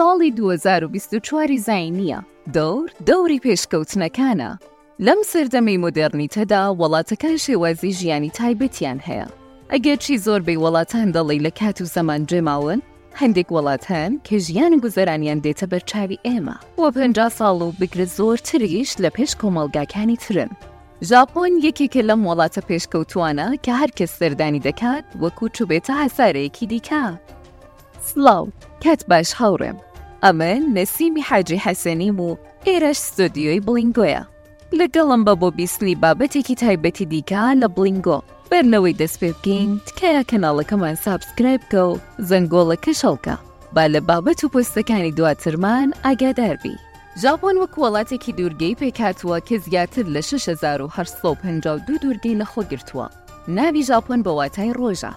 ساڵی 2024 زینیە دەور دەوری پێشکەوتنەکانە لەم سەردەمی مۆدررنیتەدا وڵاتەکان شێوازی ژیانی تایبەتیان هەیە ئەگەرچی زۆر بەی وڵاتان دەڵی لە کات و زەمان جێماون هەندێک وڵات هەن کە ژیان و گوزەرانیان دێتە بەرچاوی ئێمە وە پ ساڵ و بگرە زۆرتریش لە پێش کۆمەلگاکانی ترن ژاپۆن یەکێکە لەم وڵاتە پێشکەوتووانە کە هەر کەس سەردانی دەکات وەکو چوبێتە هەسارەیەکی دیکە. سڵاو، کات باش هاوڕێم. ئەمن نەسیمی حاجی حەسەنیم و ئێرەش ستۆدیۆی بڵینگۆیە. لەگەڵم بە بۆ بیستنی بابەتێکی تایبەتی دیکە لە بڵینگۆ. بەر لەوەی دەست پێ بکەین تکایە کەناڵەکەمان سابسکرایب کە و زەنگۆڵەکەش هەڵکە با لە بابەت و پۆستەکانی دواترمان ئاگادار بی. ژاپۆن وەک وەڵاتێکی دوورگەی پێکهاتووە کە زیاتر لە شەش هەزار و هەشت سەد و پەنجا و دوو دوورگەی لەخۆ گرتووە. ناوی ژاپۆن بە واتای ڕۆژە.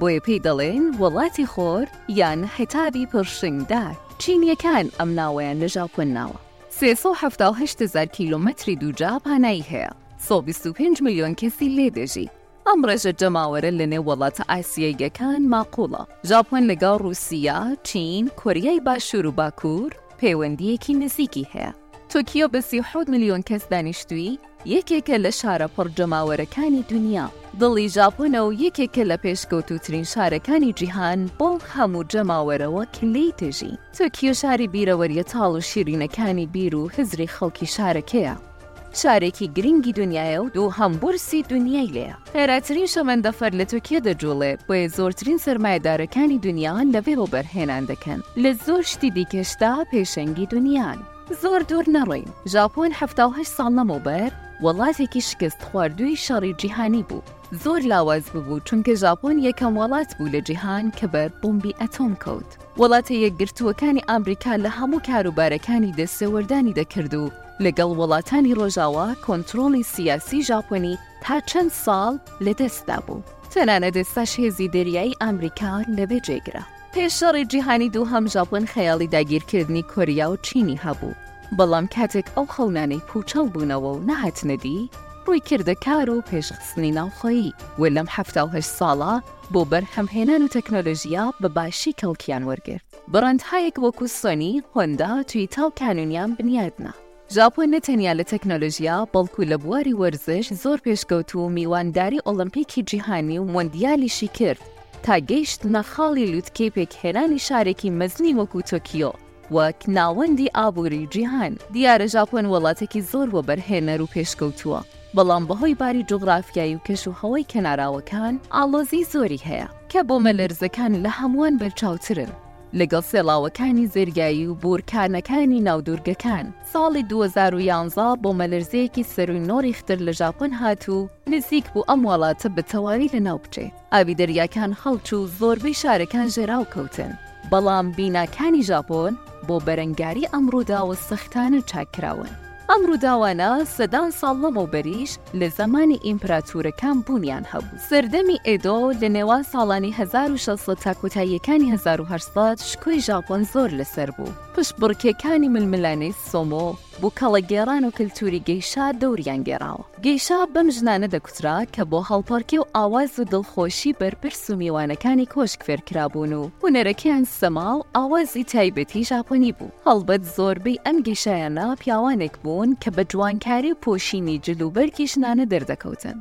بۆیە پێی دەڵێن وەڵاتی خۆر یان حیتابی پرشنگدار. چینییەکان ئەم ناوەیان لە ژاپۆن ناوە. سێ سەد و حەفتا و هەشت هەزار کیلۆمەتری دوورجا پانایی هەیە. سەد و بیست و پێنج ملیۆن کەسی لێ دەژی. ئەم ڕێژە جەماوەرە لەنێو وەڵاتە ئاسیاییەکان ماقوڵە. ژاپۆن لەگەڵ ڕووسیە، چین، کۆریای باشوور و باکوور پەیوەندییەکی نزیکی هەیە. تۆکیۆ بە سی و حەوت ملیۆن کەس دانیشتووی، یەکێکە لە شارە پڕ جەماوەرەکانی دونیا. دڵی ژاپۆنە و یەکێکە لە پێشکەوتووترین شارەکانی جیهان، بەو هەموو جەماوەرەوە کە لێی دەژی. تۆکیۆ شاری بیرەوەرییە تاڵ و شیرینەکانی بیر و هزری خەڵکی شارەکەیە. شارێکی گرنگی دنیایە و دووهەم بورسی دنیای لێیە. خێراترین شەمەندەفەر لە تورکیە دەجوڵێ، بۆیە زۆرترین سەرمایەدارەکانی دنیا لەوێ وەبەرهێنان دەکەن. لە زۆر شتی دیکەشدا پێشەنگی دنیان. زۆر دوور نەڕۆین، ژاپۆن حەفتا و هەشت ساڵ لەمەوبەر وڵاتێکی شکستخواردووی شەڕی جیهانی بوو. زۆر لاواز ببوو، چونکە ژاپۆن یەکەم وڵات بوو لە جیهان کە بەر بۆمبی ئەتۆم کەوت. وڵاتە یەکگرتووەکانی ئامریکا لە هەموو کاروبارەکانی دەستێوەردانی دەکرد و، لەگەڵ وڵاتانی ڕۆژاوا کۆنترۆڵی سیاسی ژاپۆنی تا چەند ساڵ لە دەستدا بوو، تەنانەت ئێستاش هێزی دەریایی ئامریکا لەوێ جێگرە. پێش شەڕی جیهانی دووهەم ژاپۆن خەیاڵی داگیرکردنی کۆریا و چینی هەبوو، بەڵام کاتێک ئەو خەونانەی پووچەڵ بوونەوە و نەهاتنە دی، ڕووی کردە کار و پێشخستنی ناوخۆیی و لەم حەفتا و هەشت ساڵە بۆ بەرهەمهێنان و تەکنۆلۆژیا بە باشی کەڵکیان وەرگرت. بڕەندهایەک وەکو سۆنی، هۆندا، تویتا و کانونیان بنیات نا. ژاپۆن نە تەنیا لە تەکنۆلۆژیا، بەڵکو لە بواری وەرزش زۆر پێشکەوتوو و میوانداری ئۆڵەمپیکی جیهانی و مۆندیالیشی کرد تا گەیشتنە خاڵی لوتکەی پێکهێنانی شارێکی مەزنی وەکو تۆکیۆ وەک ناوەندی ئابوری جیهان. دیارە ژاپۆن وڵاتێکی زۆر وەبەرهێنەر و پێشکەوتووە. بەڵام بەهۆی باری جوغرافیایی و کەش و هەوای کەناراوەکان ئاڵۆزی زۆری هەیە، کە بۆمەلەرزەکان لە هەمووان بەرچاوترن، لەگەڵ سێڵاوەکانی زەریایی و بوورکانەکانی ناو دوورگەکان، ساڵی دوو هەزار و یازدە بۆمەلەرزەیەکی سەرووی نۆ ریختەر لە ژاپۆن هات و نزیک بوو ئەم وەڵاتە بەتەواوی لەناوبچێت. ئاوی دەریاکان هەڵچوو زۆربەی شارەکان ژێراو کەوتن، بەڵام بیناکانی ژاپۆن بۆ بەرەنگاری ئەم ڕووداوە سەختانە چاک کراون. ئەم ڕووداوانە سەدان ساڵ لەمەوبەریش لە زەمانی ئیمپراتورەکان بوونیان هەبوو. سەردەمی ئێدۆ، لە نێوان ساڵانی هەزار و شەش سەد تا کۆتاییەکانی هەزار و هەشت سەد، شکۆی ژاپۆن زۆر لەسەر بوو. پشتبڕکێکانی ململانێی سۆمۆ، بوکەڵە گێڕان و کلتوری گەیشا دەوریان گێڕاوە. گەیشا بەم ژنانە دەکوترا کە بۆ هەڵپەڕکێ و ئاواز و دڵخۆشی بەرپرس و میوانەکانی کۆشک فێرکرابوون و هونەرەکەیان سەما و ئاوازی تایبەتی ژاپۆنی بوو. هەڵبەت زۆربەی ئەم گەیشایانە پیاوانێک بوون کە بە جوانکاری و پۆشینی جل و بەرگی ژنانە دەردەکەوتن.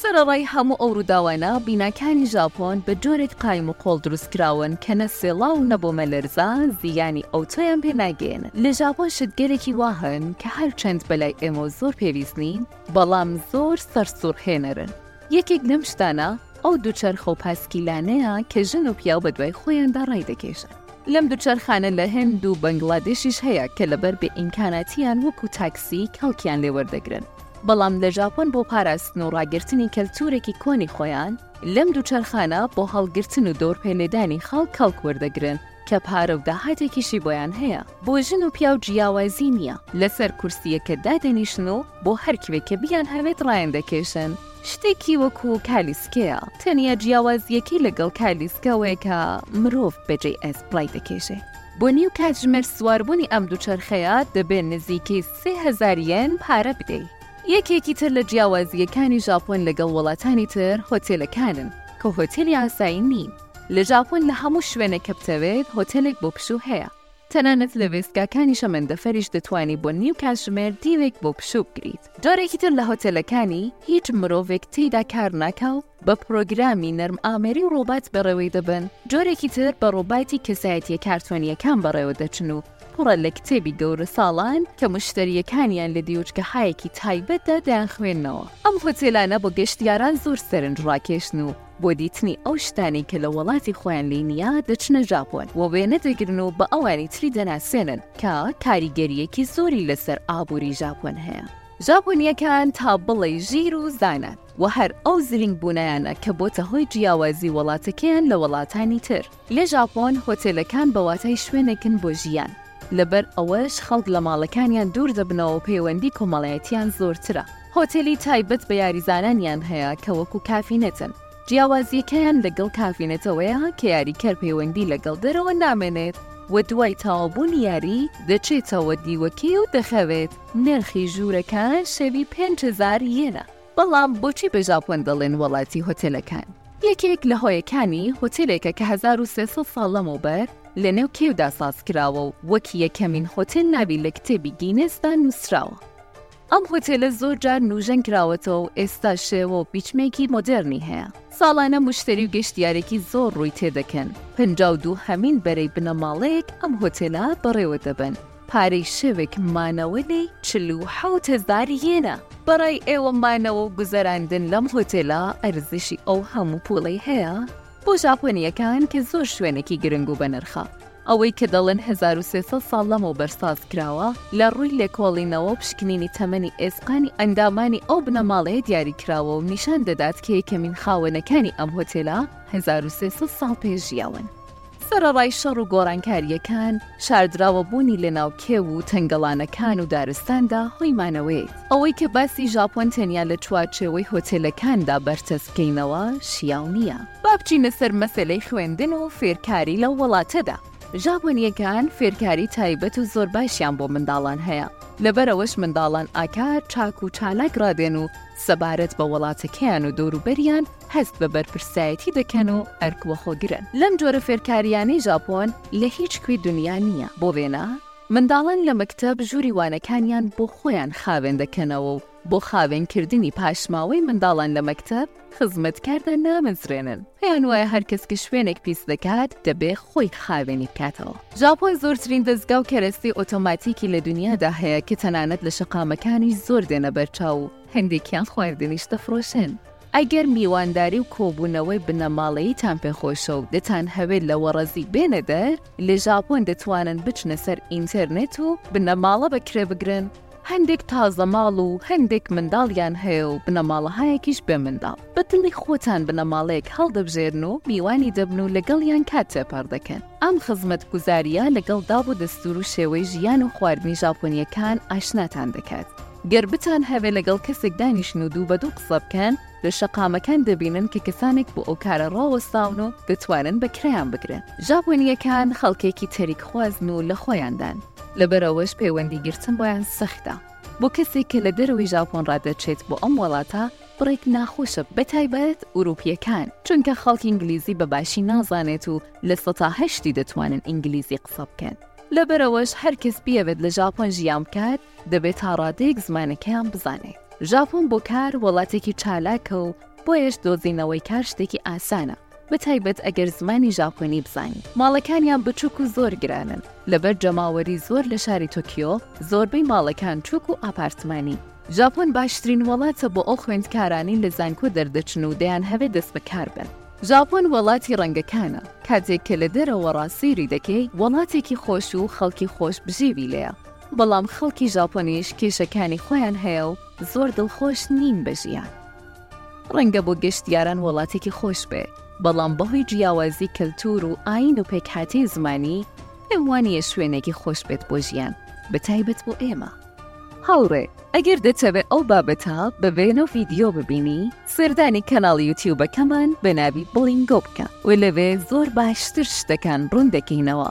سەرەڕای هەموو ئەو ڕووداوانە، بیناکانی ژاپۆن بە جۆرێک قایم و قۆڵ دروستکراون کە نە سێڵاو و نە بۆمەلەرزە زیانی ئەوتۆیان پێ ناگەیەنن. لە ژاپۆن شتگەلێکی وا هەن کە هەرچەند بەلای ئێمە زۆر پێویست نین، بەڵام زۆر سەرسووڕهێنەرن. یەکێک لەم شتانە ئەو دووچەرخە و پاسکیلانەیە کە ژن و پیاو بەدوای خۆیاندا ڕایدەکێشن. لەم دووچەرخانە لە هند و بەنگلادێشیش هەیە کە لەبەر بێئیمکاناتییان وەکوو تاکسی کەڵکیان لێ وەردەگرن. بەڵام لە ژاپۆن بۆ پاراستن و ڕاگرتنی کەلتوورێکی کۆنی خۆیان، لەم دووچەرخانە بۆ هەڵگرتن و دەورپێلێدانی خاڵ کەڵک وەردەگرن، کە پارە و داهاتێکیشی بۆیان هەیە. بۆ ژن و پیاو جیاوازی نییە، لەسەر کورسییەکە دادەنیشن و بۆ هەر کوێ کە بیانهەوێت ڕایاندەکێشن. شتێکی وەکو کالیسکەیە، تەنیا جیاوازییەکەی لەگەڵ کالیسکە ئەوەیە کە مرۆڤ بەجێی ئەسپ ڕایدەکێشێ. بۆ نیو کاتژمێر سواربوونی ئەم دووچەرخەیە دەبێ نزیکەی سێ هەزار یێن پارە بدەی. یەکێکی تر لە جیاوازییەکانی ژاپۆن لەگەڵ وڵاتانی تر هۆتێلەکانن کە هۆتێلی ئاسایی نین. لە ژاپۆن لە هەموو شوێنێک کە بتەوێت هۆتێلێک بۆ پشوو هەیە. تەنانەت لە وێستگاکانی شەمەندەفەریش دەتوانی بۆ نیو کاتژمێر دیوێک بۆ پشوو بگریت. جۆرێکی تر لە هۆتێلەکانی هیچ مرۆڤێک تێیدا کار ناکا و بە پرۆگرامی نەرمئامێری ڕۆبات بەڕێوەی دەبەن، جۆرێکی تر بە ڕۆباتی کەسایەتیە کارتۆنییەکان بەڕێوە دەچن و پڕە لە کتێبی گەورەساڵان کە مشتەرییەکانیان لە دیوچگەهایەکی تایبەتدا دەیانخوێننەوە. ئەم هۆتێلانە بۆ گەشتیاران زۆر سەرنجڕاکێشن و بۆ دیتنی ئەو شتانەی کە لە وەڵاتی خۆیان لێی نییە دەچنە ژاپۆن و وێنە دەگرن و بە ئەوانی تری دەناسێنن کە کاریگەرییەکی زۆری لەسەر ئابووری ژاپۆن هەیە. ژاپۆنییەکان تا بڵێی ژیر و زانان. و هەر ئەو زرینگ بوونەیانە کە بۆتە هۆی جیاوازی وەڵاتەکەیان لە وەڵاتانی تر. لە ژاپۆن هۆتێلەکان بە واتای شوێنێکن بۆ ژیان، لەبەر ئەوەش خەڵک لە ماڵەکانیان دوور دەبنەوە و پەیوەندی کۆمەڵایەتییان زۆرترە. هۆتێلی تایبەت بە یاریزانانیان هەیە کە وەکوو کافینێتن، جیاوازییەکەیان لەگەڵ کافینێتەوەیە کە یاریکەر پەیوەندی لەگەڵ دەرەوە نامێنێت و دوای تەواوبوونی یاری دەچێتەوە دیوەکەی و دەخەوێت. نرخی ژوورەکان شەوی پێنج هەزار یێنە. بەڵام بۆچی بە ژاپۆن دەڵێن وەڵاتی هۆتێلەکان؟ یەکێک لە هۆیەکانی، هۆتێلێکە کە هەزار و سێ سەد ساڵ لەمەوبەر لە نێو کێودا سازکراوە و وەک یەکەمین هۆتێل ناوی لە کتێبی گینێسدا نووسراوە. ئەم هۆتێلە زۆر جار نوژەن کراوەتەوە و ئێستا شێوە و بیچمێکی مۆدێرنی هەیە. ساڵانە مشتەری و گەشتیارێکی زۆر ڕووی تێدەکەن. پەنجا و دوو هەمین بەرەی بنەماڵەیەک ئەم هۆتێلە بەڕێوەدەبەن. پارەی شەوێک مانەوە لێی چل و حەوت هەزار یێنە، بەڕای ئێوە مانەوە و گوزەراندن لەم هۆتێلە ئەرزشی ئەو هەموو پوڵەی هەیە؟ بۆ ژاپۆنییەکان کە زۆر شوێنێکی گرنگ و بەنرخە، ئەوەی کە دەڵێن هەزار و سێ سەد ساڵ لەمەوبەر ساز کراوە، لە ڕووی لێکۆڵینەوە و پشکنینی تەمەنی ئێسقانی ئەندامانی ئەو بنەماڵەیە دیاری کراوە و نیشان دەدات کە یەکەمین خاوەنەکانی ئەم هۆتێلە هەزار و سێ سەد ساڵ پێش ژیاون. سەرەڕای شەڕ و گۆڕانکارییەکان، شاردراوە بوونی لە ناو کێو و تەنگەڵانەکان و دارستاندا هۆی مانەوەیەتی. ئەوەی کە باسی ژاپۆن تەنیا لە چوارچێوەی هۆتێلەکاندا بەرتەسک بکەینەوە شیاو نییە. با بچینە سەر مەسەلەی خوێندن و فێرکاری لەو وڵاتەدا. ژاپۆنییەکان فێرکاری تایبەت و زۆر باشیان بۆ منداڵان هەیە، لەبەرئەوەش منداڵان ئاکار چاک و چالاک ڕادێن و سەبارەت بە وڵاتەکەیان و دەوروبەریان هەست بە بەرپرسایەتی دەکەن و ئەرک وەخۆگرن. لەم جۆرە فێرکارییانەی ژاپۆن لە هیچ کوێی دنیا نییە، بۆ وێنە منداڵان لە مەکتەب ژووری وانەکانیان بۆ خۆیان خاوێن دەکەنەوە و بۆ خاوێنکردنی پاشماوەی منداڵان لە مەکتەب خزمەتکار دانامەزرێنن، پێیان وایە هەر کەس کە شوێنێک پیس دەکات دەبێ خۆی خاوێنی بکاتەوە. ژاپۆن زۆرترین دەزگا و کەرەستەی ئۆتۆماتیکی لە دنیادا هەیە کە تەنانەت لە شەقامەکانیش زۆر دێنە بەرچاو و هەندێکیان خواردنیش دەفرۆشن. ئەگەر میوانداری و کۆبوونەوەی بنەماڵەییتان پێ خۆشە و دەتانهەوێت لە وەڕەزی بێنە دەر، لە ژاپۆن دەتوانن بچنە سەر ئینتێرنێت و بنەماڵە بەکرێ بگرن. هەندێک تازەماڵ و هەندێک منداڵیان هەیە و بنەماڵەهایەکیش بێ منداڵ. بە دڵی خۆتان بنەماڵەیەک هەڵدەبژێرن و میوانی دەبن و لەگەڵیان کات تێپەڕ دەکەن. ئەم خزمەتگوزارییە لەگەڵ داب و دەستوور و شێوەی ژیان و خواردنی ژاپۆنییەکان ئاشناتان دەکات. گەر بتانهەوێ لەگەڵ کەسێک دانیشن و دوو بە دوو قسە بکەن، لە شەقامەکان دەبینن کە کەسانێک بۆ ئەو کارە ڕاوەستاون و دەتوانن بەکرایان بگرن. ژاپۆنییەکان خەڵکێکی تەریکخوازن و لە خۆیاندان، لەبەر ئەوەش پەیوەندی گرتن بۆیان سەختە. بۆ کەسێک کە لە دەرەوەی ژاپۆن ڕادەچێت بۆ ئەم وڵاتە، بڕێک ناخۆشە، بەتایبەت ئورووپییەکان، چونکە خەڵکی ئینگلیزی بە باشی نازانێت و، لە سەتا هەشتی دەتوانن ئینگلیزی قسە بکەن، لەبەرئەوەش هەر کەس بیەوێت لە ژاپۆن ژیان بکات دەبێت تا ڕادەیەک زمانەکەیان بزانێت. ژاپۆن بۆ کار وڵاتێکی چالاکە و بۆیەش دۆزینەوەی کار شتێکی ئاسانە، بەتایبەت ئەگەر زمانی ژاپۆنی بزانیت. ماڵەکانیان بچووک و زۆر گرانن، لەبەر جەماوەری زۆر لە شاری تۆکیۆ، زۆربەی ماڵەکان چووک و ئاپارتمانین. ژاپۆن باشترین وڵاتە بۆ ئەو خوێندکارانەی لە زانکۆ دەردەچن و دەیانهەوێت دەست بە کار بن. ژاپۆن وەڵاتی ڕەنگەکانە کاتێک کە لە دەرەوەڕا سەیری دەکەی وەڵاتێکی خۆش و خەڵکی خۆش بژێوی لێیە بەڵام خەڵکی ژاپۆنیش کێشەکانی خۆیان هەیە و زۆر دڵخۆش نین بە ژیان ڕەنگە بۆ گەشتیاران وەڵاتێکی خۆش بێ بەڵام بەهۆی جیاوازی کەلتور و ئاین و پێکهاتەی زمانی پێم وانیە شوێنێکی خۆش بێت بۆ ژیان بە تایبەت بۆ ئێمە. هاوڕێ ئەگەر دەتەوێ ئەو بابەتە بە ڤێنۆ ڤیدیۆ ببینی سەردانی کەناڵی یوتیوبەکەمان بە ناوی بڵینگۆ بکە و لەوێ زۆر باشتر شتەکان ڕوون دەکەینەوە.